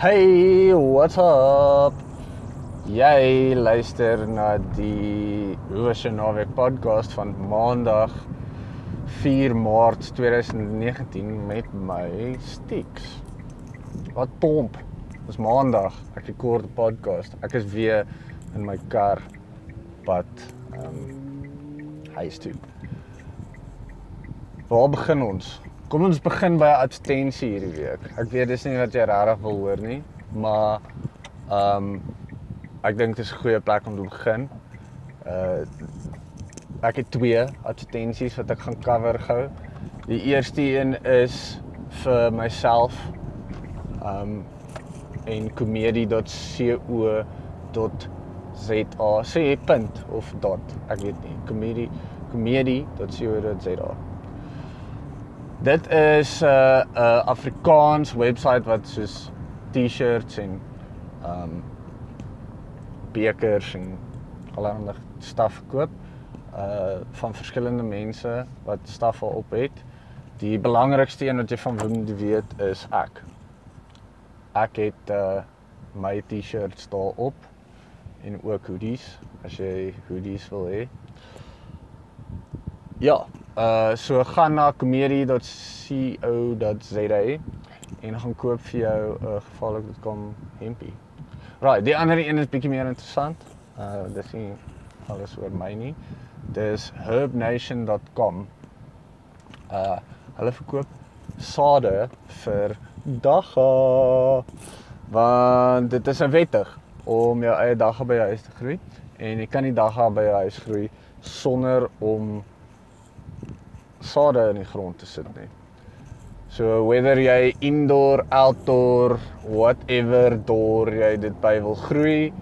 Hey, what's up? Jy luister na die Ocean Naweek podcast van Maandag 4 Maart 2019 met my Stix. Wat pomp. Dis Maandag. Ek rekord 'n podcast. Ek is weer in my kar pad ehm um, huis toe. Waar begin ons? Kom ons begin by 'n advertensie hierdie week. Ek weet dis nie wat jy regtig wil hoor nie, maar ehm um, ek dink dit is 'n goeie plek om te begin. Uh ek het twee advertensies wat ek gaan cover gou. Die eerste een is vir myself ehm um, en comedy.co.za sê punt of dot ek weet nie comedy comedy.co.za Dit is 'n uh, uh, Afrikaans webwerf wat soos T-shirts en ehm um, bekers en allerlei staf koop uh van verskillende mense wat staf al op het. Die belangrikste een wat jy van moet weet is ek. Ek het uh my T-shirts daar op en ook hoodies as jy hoodies wil hê. Ja, uh so gaan na comedy.co.za en gaan koop vir jou 'n uh, gevaarlik.com hempie. Right, die ander een is bietjie meer interessant. Uh dis nie alles oor my nie. Dis herbnation.com. Uh hulle verkoop sade vir dagga. Want dit is 'n wettig om jou eie dagga by jou huis te groei en jy kan nie dagga by jou huis groei sonder om sade in die grond te sit nie. So whether jy indoor, outdoor, whatever door jy dit by wil groei,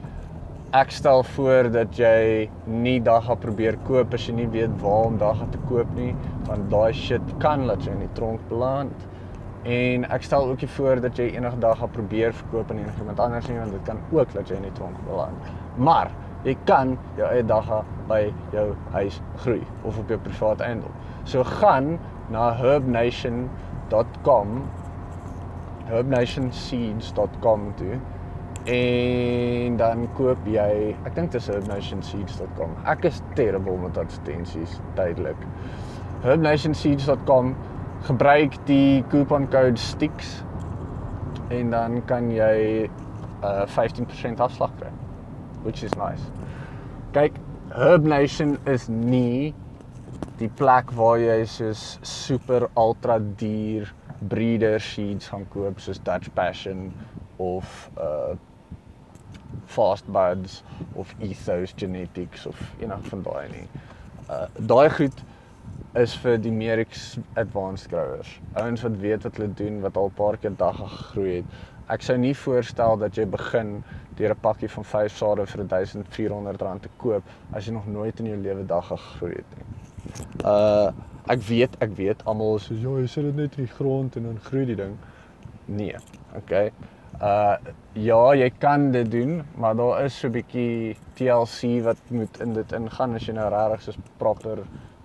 ek stel voor dat jy nie dagga probeer koop as jy nie weet waar om dagga te koop nie, want daai shit kan laat jy in die tronk beland. En ek stel ook nie voor dat jy enige dagga probeer verkoop aan enigiemand anders nie, want dit kan ook laat jy in die tronk beland. Maar jy kan jou eie dagga by jou huis groei of op jou private eiendom. So gaan na herbnation.com herbnationseeds.com toe en dan koop jy ek dink dit is herbnationseeds.com ek is terrible met advertensies tydelik herbnationseeds.com gebruik die coupon code STIX en dan kan jy uh 15% afslag kry which is nice. Kyk herbnation is nie die plek waar jy soos super ultra duur breeder seeds gaan koop soos Dutch Passion of uh Fast Buds of Ethos Genetics of enig van daai nie. Uh daai goed is vir die meer advanced growers. Ouens wat weet wat hulle doen, wat al 'n paar keer dag gegroei het. Ek sou nie voorstel dat jy begin deur 'n pakkie van 5 sade vir R1400 te koop as jy nog nooit in jou lewe dag gegroei het nie. Uh ek weet, ek weet almal soos ja, jy sit dit net in die grond en dan groei die ding. Nee. Okay. Uh ja, jy kan dit doen, maar daar is so 'n bietjie TLC wat moet in dit ingaan as jy nou regtig soos proper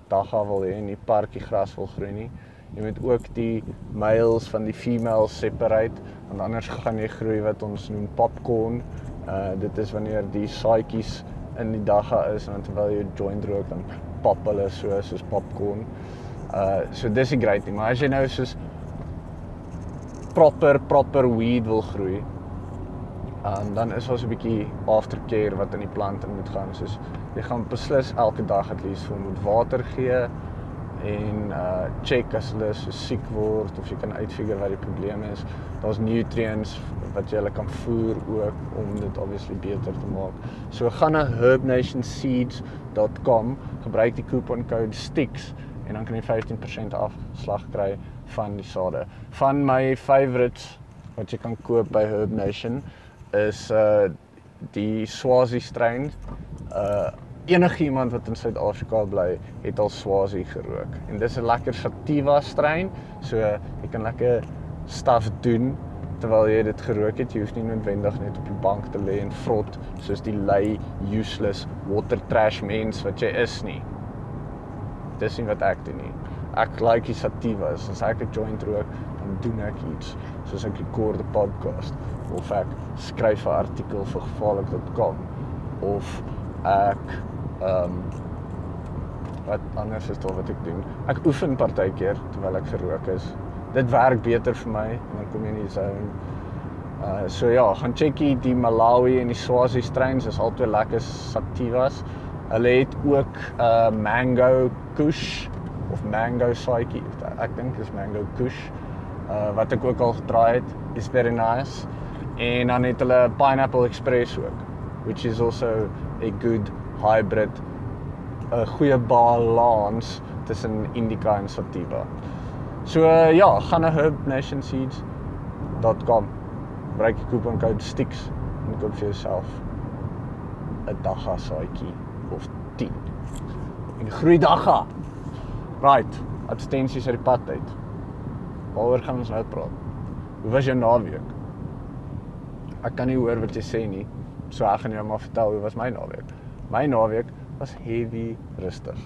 dagga wil hê en nie parkie gras wil groei nie. Jy moet ook die males van die females separate want anders gaan jy groei wat ons noem popcorn. Uh dit is wanneer die saaitjies in die dagga is en terwyl jy joint rook dan pop hulle so soos popcorn. Uh so dis die great ding, maar as jy nou soos proper proper weed wil groei, um, dan is daar so 'n bietjie aftercare wat in die plant in moet gaan. Soos jy gaan beslis elke dag at least vir moet water gee en uh check as hulle so siek word of jy kan uitfigure wat die probleem is. Daar's nutrients wat jy hulle kan voer ook om dit obviously beter te maak. So gaan na herbnationseeds.com, gebruik die coupon code STIX en dan kan jy 15% afslag kry van die sade. Van my favorites wat jy kan koop by Herb Nation is uh die Swazi strain. Uh enige iemand wat in Suid-Afrika bly, het al Swazi gerook. En dis 'n lekker sativa strain, so jy kan lekker staf doen terwyl jy dit gerook het. Jy hoef nie noodwendig net op die bank te lê en vrot soos die lui useless water trash mens wat jy is nie. Dis nie wat ek doen nie. ek like die sativas. As ek 'n joint rook, dan doen ek iets. Soos ek rekord 'n podcast of ek skryf 'n artikel vir gevaarlik.com of ek ehm um, wat anders is daar wat ek doen. Ek oefen partykeer terwyl ek gerook is. Dit werk beter vir my en dan kom jy in die zone. Uh so ja, gaan checkie die Malawi en die Swazi strains, is albei lekker sativas. Hulle het ook uh mango kush of mango saaitjie. Ek dink dis mango kush. Uh wat ek ook al getraai het, is very nice. En dan het hulle pineapple express ook, which is also a good hybrid 'n goeie balans tussen indica en sativa. So uh, ja, gaan na herbnationseeds.com. Gebruik die couponcode STIX en koop vir jouself 'n dagga saaitjie of 10. En groei dagga. Right, abstensies uit die pad uit. Waaroor gaan ons nou praat? Hoe was jou naweek? Ek kan nie hoor wat jy sê nie. So ek gaan jou maar vertel hoe was my naweek. My naweek was heavy rustig.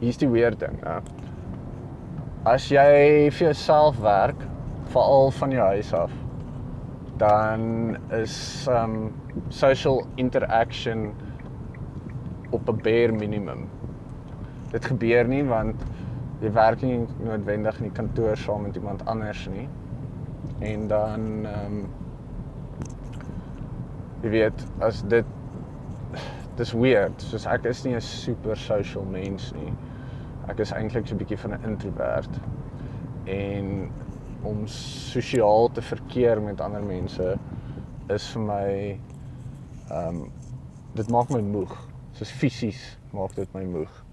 Hier's die weer ding, hè. As jy vir jouself werk, veral van jou huis af, dan is um social interaction op 'n bare minimum. Dit gebeur nie want jy werk nie noodwendig in die kantoor saam met iemand anders nie. En dan ehm um, jy weet, as dit dis weird. Soos ek is nie 'n super social mens nie. Ek is eintlik so 'n bietjie van 'n introvert. En om sosiaal te verkeer met ander mense is vir my ehm um, dit maak my moeg. Soos fisies maak dit my moeg.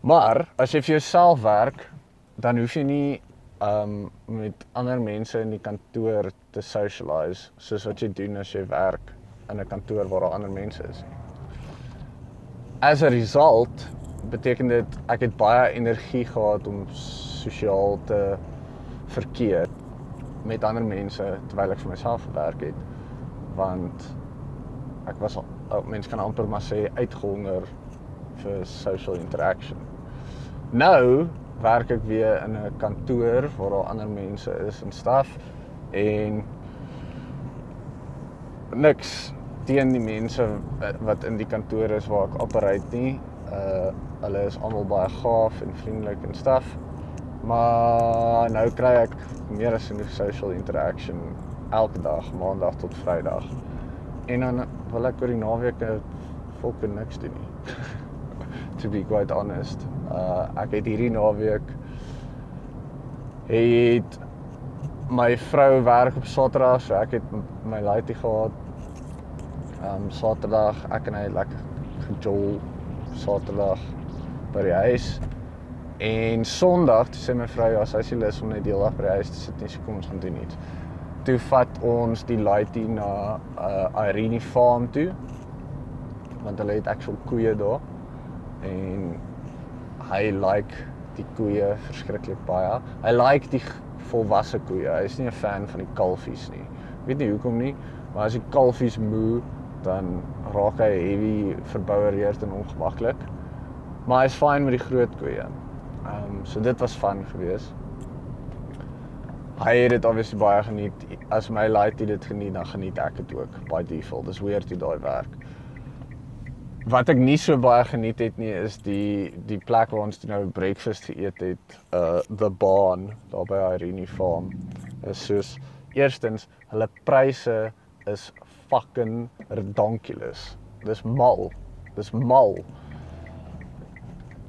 Maar as jy vir jouself werk, dan hoef jy nie ehm um, met ander mense in die kantoor te socialize soos wat jy doen as jy werk in 'n kantoor waar daar ander mense is. As a result beteken dit ek het baie energie gehad om sosiaal te verkeer met ander mense terwyl ek vir myself gewerk het want ek was al oh, mense kan amper maar sê uitgehonger vir social interaction. Nou werk ek weer in 'n kantoor waar daar ander mense is en staf en niks teen die mense wat in die kantoor is waar ek operate nie. Uh hulle is almal baie gaaf en vriendelik en staf. Maar nou kry ek meer as genoeg social interaction elke dag, maandag tot vrydag. En dan wil ek oor die naweek fucking niks doen nie. to be quite honest. Uh ek het hierdie naweek het my vrou werk op Saterdag, so ek het my laaitie gehad Ehm um, Saterdag ek en hy lekker gejol Saterdag by die huis. En Sondag toe sê my vrou ja, sy sê lus om net die hele dag by die huis te sit en sê kom ons gaan doen iets. Toe vat ons die laaitie na uh Irene Farm toe. Want hulle het actual koeie daar. En hy like die koeie verskriklik baie. Hy like die volwasse koeie. Hy is nie 'n fan van die kalfies nie. Weet nie hoekom nie, maar as die kalfies moe dan raak hy heavy verboureerd en ongemaklik. Maar hy's fyn met die groot koeie. Ehm um, so dit was fun geweest. Hy het dit obviously baie geniet. As my light dit geniet, dan geniet ek dit ook by default. Dis weird hoe daai werk. Wat ek nie so baie geniet het nie is die die plek waar ons toe nou breakfast geëet het, uh the barn daar by Irene Farm. Is soos eerstens hulle pryse is fucking ridiculous. Dis mal. Dis mal.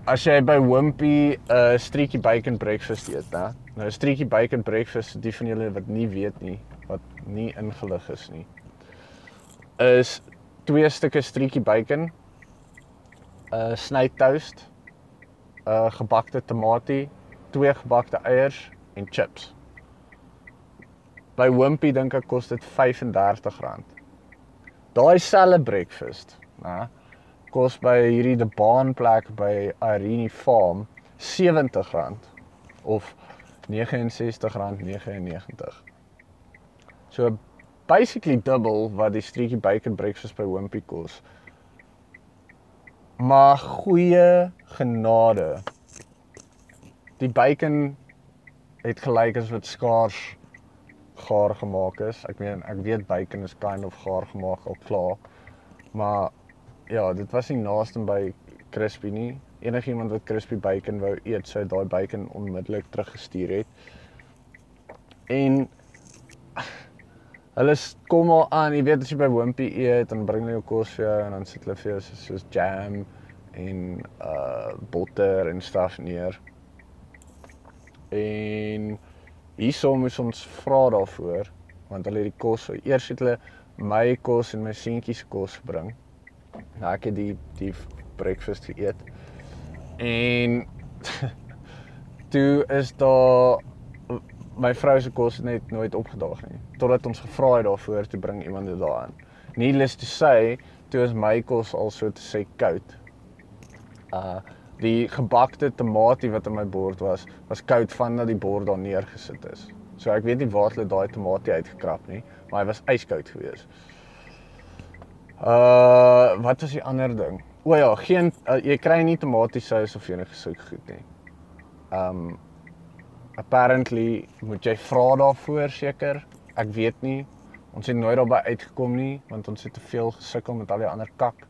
As jy by Wimpy 'n uh, streetjie bacon breakfast eet, né? Nou 'n streetjie bacon breakfast, die van julle wat nie weet nie, wat nie ingelig is nie, is twee stukke streetjie bacon, 'n uh, sny toast, 'n uh, gebakte tamatie, twee gebakte eiers en chips. By Wimpy dink ek kos dit R35 daai selfe breakfast, né? Kos by hierdie De Baan plek by Irene Farm R70 of R69.99. So basically double wat die streetjie bacon breakfast by Wimpy kos. Maar goeie genade. die bacon het gelyk as wat skaars gaar gemaak is. Ek meen ek weet bacon is kind of gaar gemaak al klaar. Maar ja, dit was nie naaste by crispy nie. Enigiemand wat crispy bacon wou eet, sou daai bacon onmiddellik teruggestuur het. En hulle kom al aan, jy weet as jy by Wimpy eet, dan bring hulle jou kos vir jou en dan sit hulle vir jou soos, soos jam en uh botter en stuff neer. En hierso moes ons vra daarvoor want hulle het die kos, eers het hulle my kos en my seentjie se kos bring. Nou ek het die die breakfast geëet. En toe is daar my vrou se kos net nooit opgedaag nie. Totdat ons gevra het daarvoor te bring iemand dit daarin. Needless to say, toe is my kos al so te sê koud. Uh die gebakte tamatie wat in my bord was, was koud vandat die bord daar neergesit is. So ek weet nie waar hulle daai tamatie uitgekrap nie, maar hy was yskoud geweest. Uh wat was die ander ding? O ja, geen uh, jy kry nie tomatiesous of enige sout goed nie. Um apparently moet jy vra daarvoor seker. Ek weet nie. Ons het nooit daarby uitgekom nie want ons het te veel gesukkel met al die ander kak.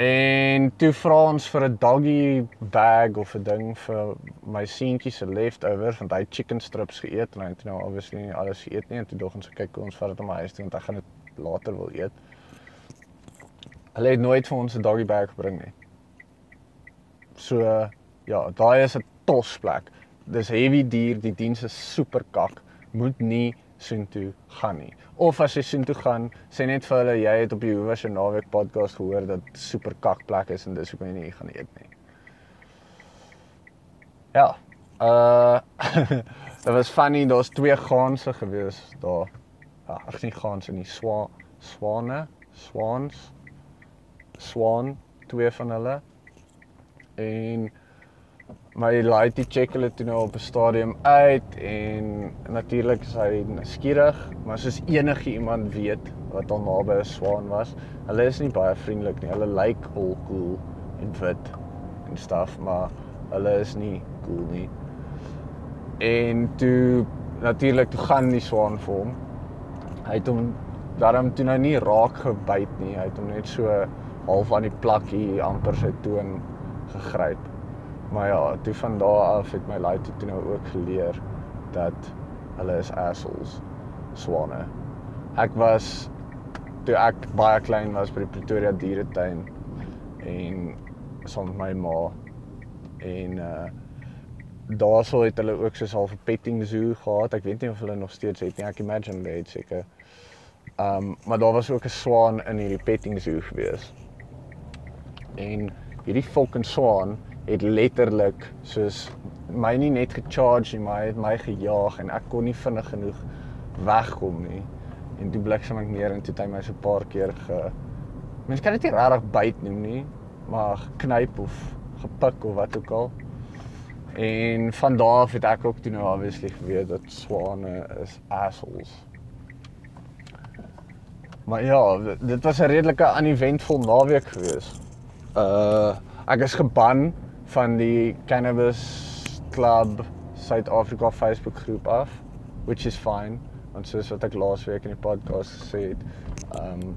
En toe vra ons vir 'n doggy bag of 'n ding vir my seentjie se leftovers want hy chicken strips geëet en hy het nou obviously nie alles geëet nie en toe dog ons kyk ons vat dit om huis toe want hy gaan dit later wil eet. Hulle het nooit vir ons 'n doggy bag gebring nie. So ja, daai is 'n tosplek dis heavy dier, die diens is super kak, moet nie soontoe gaan nie. Of as jy soontoe gaan, sê net vir hulle jy het op die Hoewe se naweek podcast gehoor dat super kak plek is en dis hoekom jy nie gaan eet nie. Ja. Uh Dit was funny, daar's twee gaanse gewees daar. Ja, ag nie gaanse nie, swa swane, swans. Swan, twee van hulle. En my laaitie check hulle toe nou op 'n stadium uit en natuurlik is hy skieurig, maar soos enige iemand weet wat al naby 'n swaan was, hulle is nie baie vriendelik nie. Hulle lyk like al cool en wit en stuff, maar hulle is nie cool nie. En toe natuurlik toe gaan die swaan vir hom. Hy het hom daarom toe nou nie raak gebyt nie. Hy het hom net so half aan die plakkie amper sy toon gegryp. Maar ja, toe van daar af het my laaitie toe nou ook geleer dat hulle is assholes swane. Ek was toe ek baie klein was by die Pretoria dieretuin en saam met my ma en uh daarso het hulle ook half 'n petting zoo gehad. Ek weet nie of hulle nog steeds het nie. Ek imagine het seker. Um maar daar was ook 'n swaan in hierdie petting zoo gewees. En hierdie fucking swaan het letterlik soos my nie net gecharge nie, maar hy het my gejaag en ek kon nie vinnig genoeg wegkom nie. En toe bliksem ek neer en toe het hy my so 'n paar keer ge Mens kan dit nie regtig byt noem nie, maar geknyp of gepik of wat ook al. En van daar af het ek ook toe nou obviously geweet dat swane is assholes. Maar ja, dit was 'n redelike uneventvol naweek geweest. Uh ek is geban van die Cannabis Club Suid-Afrika Facebook groep af, which is fine, want soos wat ek laasweek in die podcast gesê het, ehm um,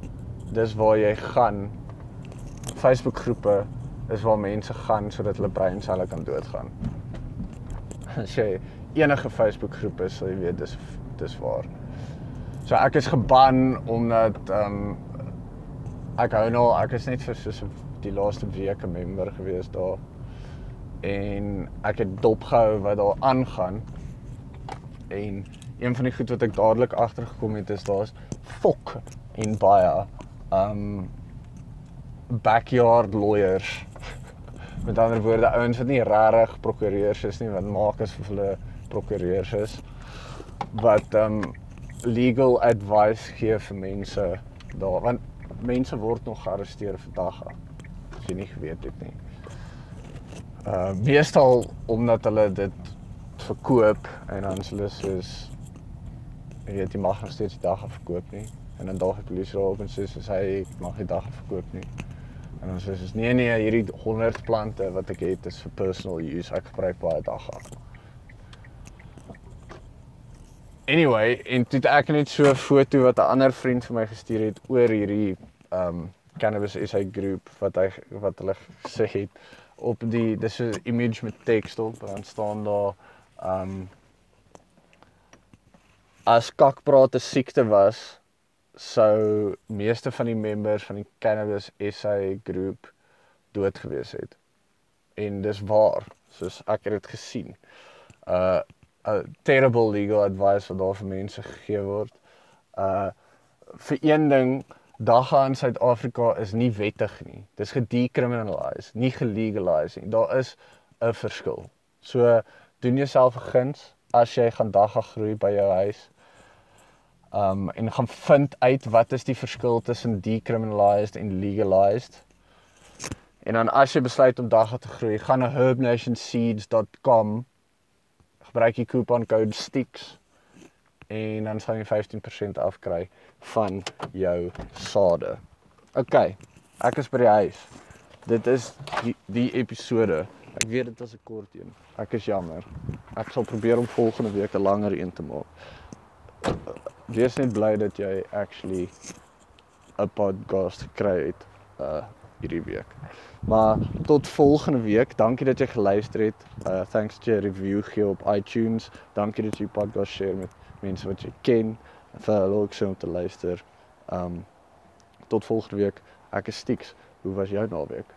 dis waar jy gaan. Facebook groepe is waar mense gaan sodat hulle breinselle kan doodgaan. As jy enige Facebook groep is, sal jy weet dis dis waar. So ek is geban omdat ehm um, ek hou nou ek is net vir so die laaste week 'n member gewees daar en ek het dopgehou wat daar aangaan. En een van die goed wat ek dadelik agtergekom het is daar's fok en baie um backyard lawyers. Met ander woorde ouens wat nie regtig prokureurs is nie, wat maak as vir hulle prokureurs is wat um legal advice gee vir mense daar want mense word nog gearresteer vandag. As jy nie geweet het nie uh meestal omdat hulle dit verkoop en dan hulle soos jy weet jy mag nog steeds die dag verkoop nie en dan dalk die polisie raak en sê soos hy mag die dag verkoop nie. En ons sê nee nee, hierdie 100 plante wat ek het is vir personal use. Ek gebruik baie dagga. Anyway, en toe het ek net so 'n foto wat 'n ander vriend vir my gestuur het oor hierdie um cannabis SA groep wat hy wat hulle gesê het op die dis 'n image met teks op en dan staan daar um as kakpraat 'n siekte was sou meeste van die members van die cannabis SA groep dood gewees het. En dis waar, soos ek het dit gesien. Uh 'n terrible legal advice wat daar vir mense gegee word. Uh vir een ding dagga in Suid-Afrika is nie wettig nie. Dis gedecriminalise, nie gelegalize nie. Daar is 'n verskil. So doen jouself 'n guns as jy gaan dagga groei by jou huis. Um en gaan vind uit wat is die verskil tussen decriminalized en legalized. En dan as jy besluit om dagga te groei, gaan na herbnationseeds.com gebruik die couponcode STICKS en dan sal jy 15% afkry van jou sade. OK. Ek is by die huis. Dit is die, die episode. Ek weet dit was 'n kort een. Ek is jammer. Ek sal probeer om volgende week 'n langer een te maak. Wees net bly dat jy actually 'n podcast gekry het uh hierdie week. Maar tot volgende week. Dankie dat jy geluister het. Uh thanks dat jy 'n review gee op iTunes. Dankie dat jy podcast share met mense wat jy ken vir hulle ook so om te luister. Um tot volgende week. Ek is Stix. Hoe was jou naweek?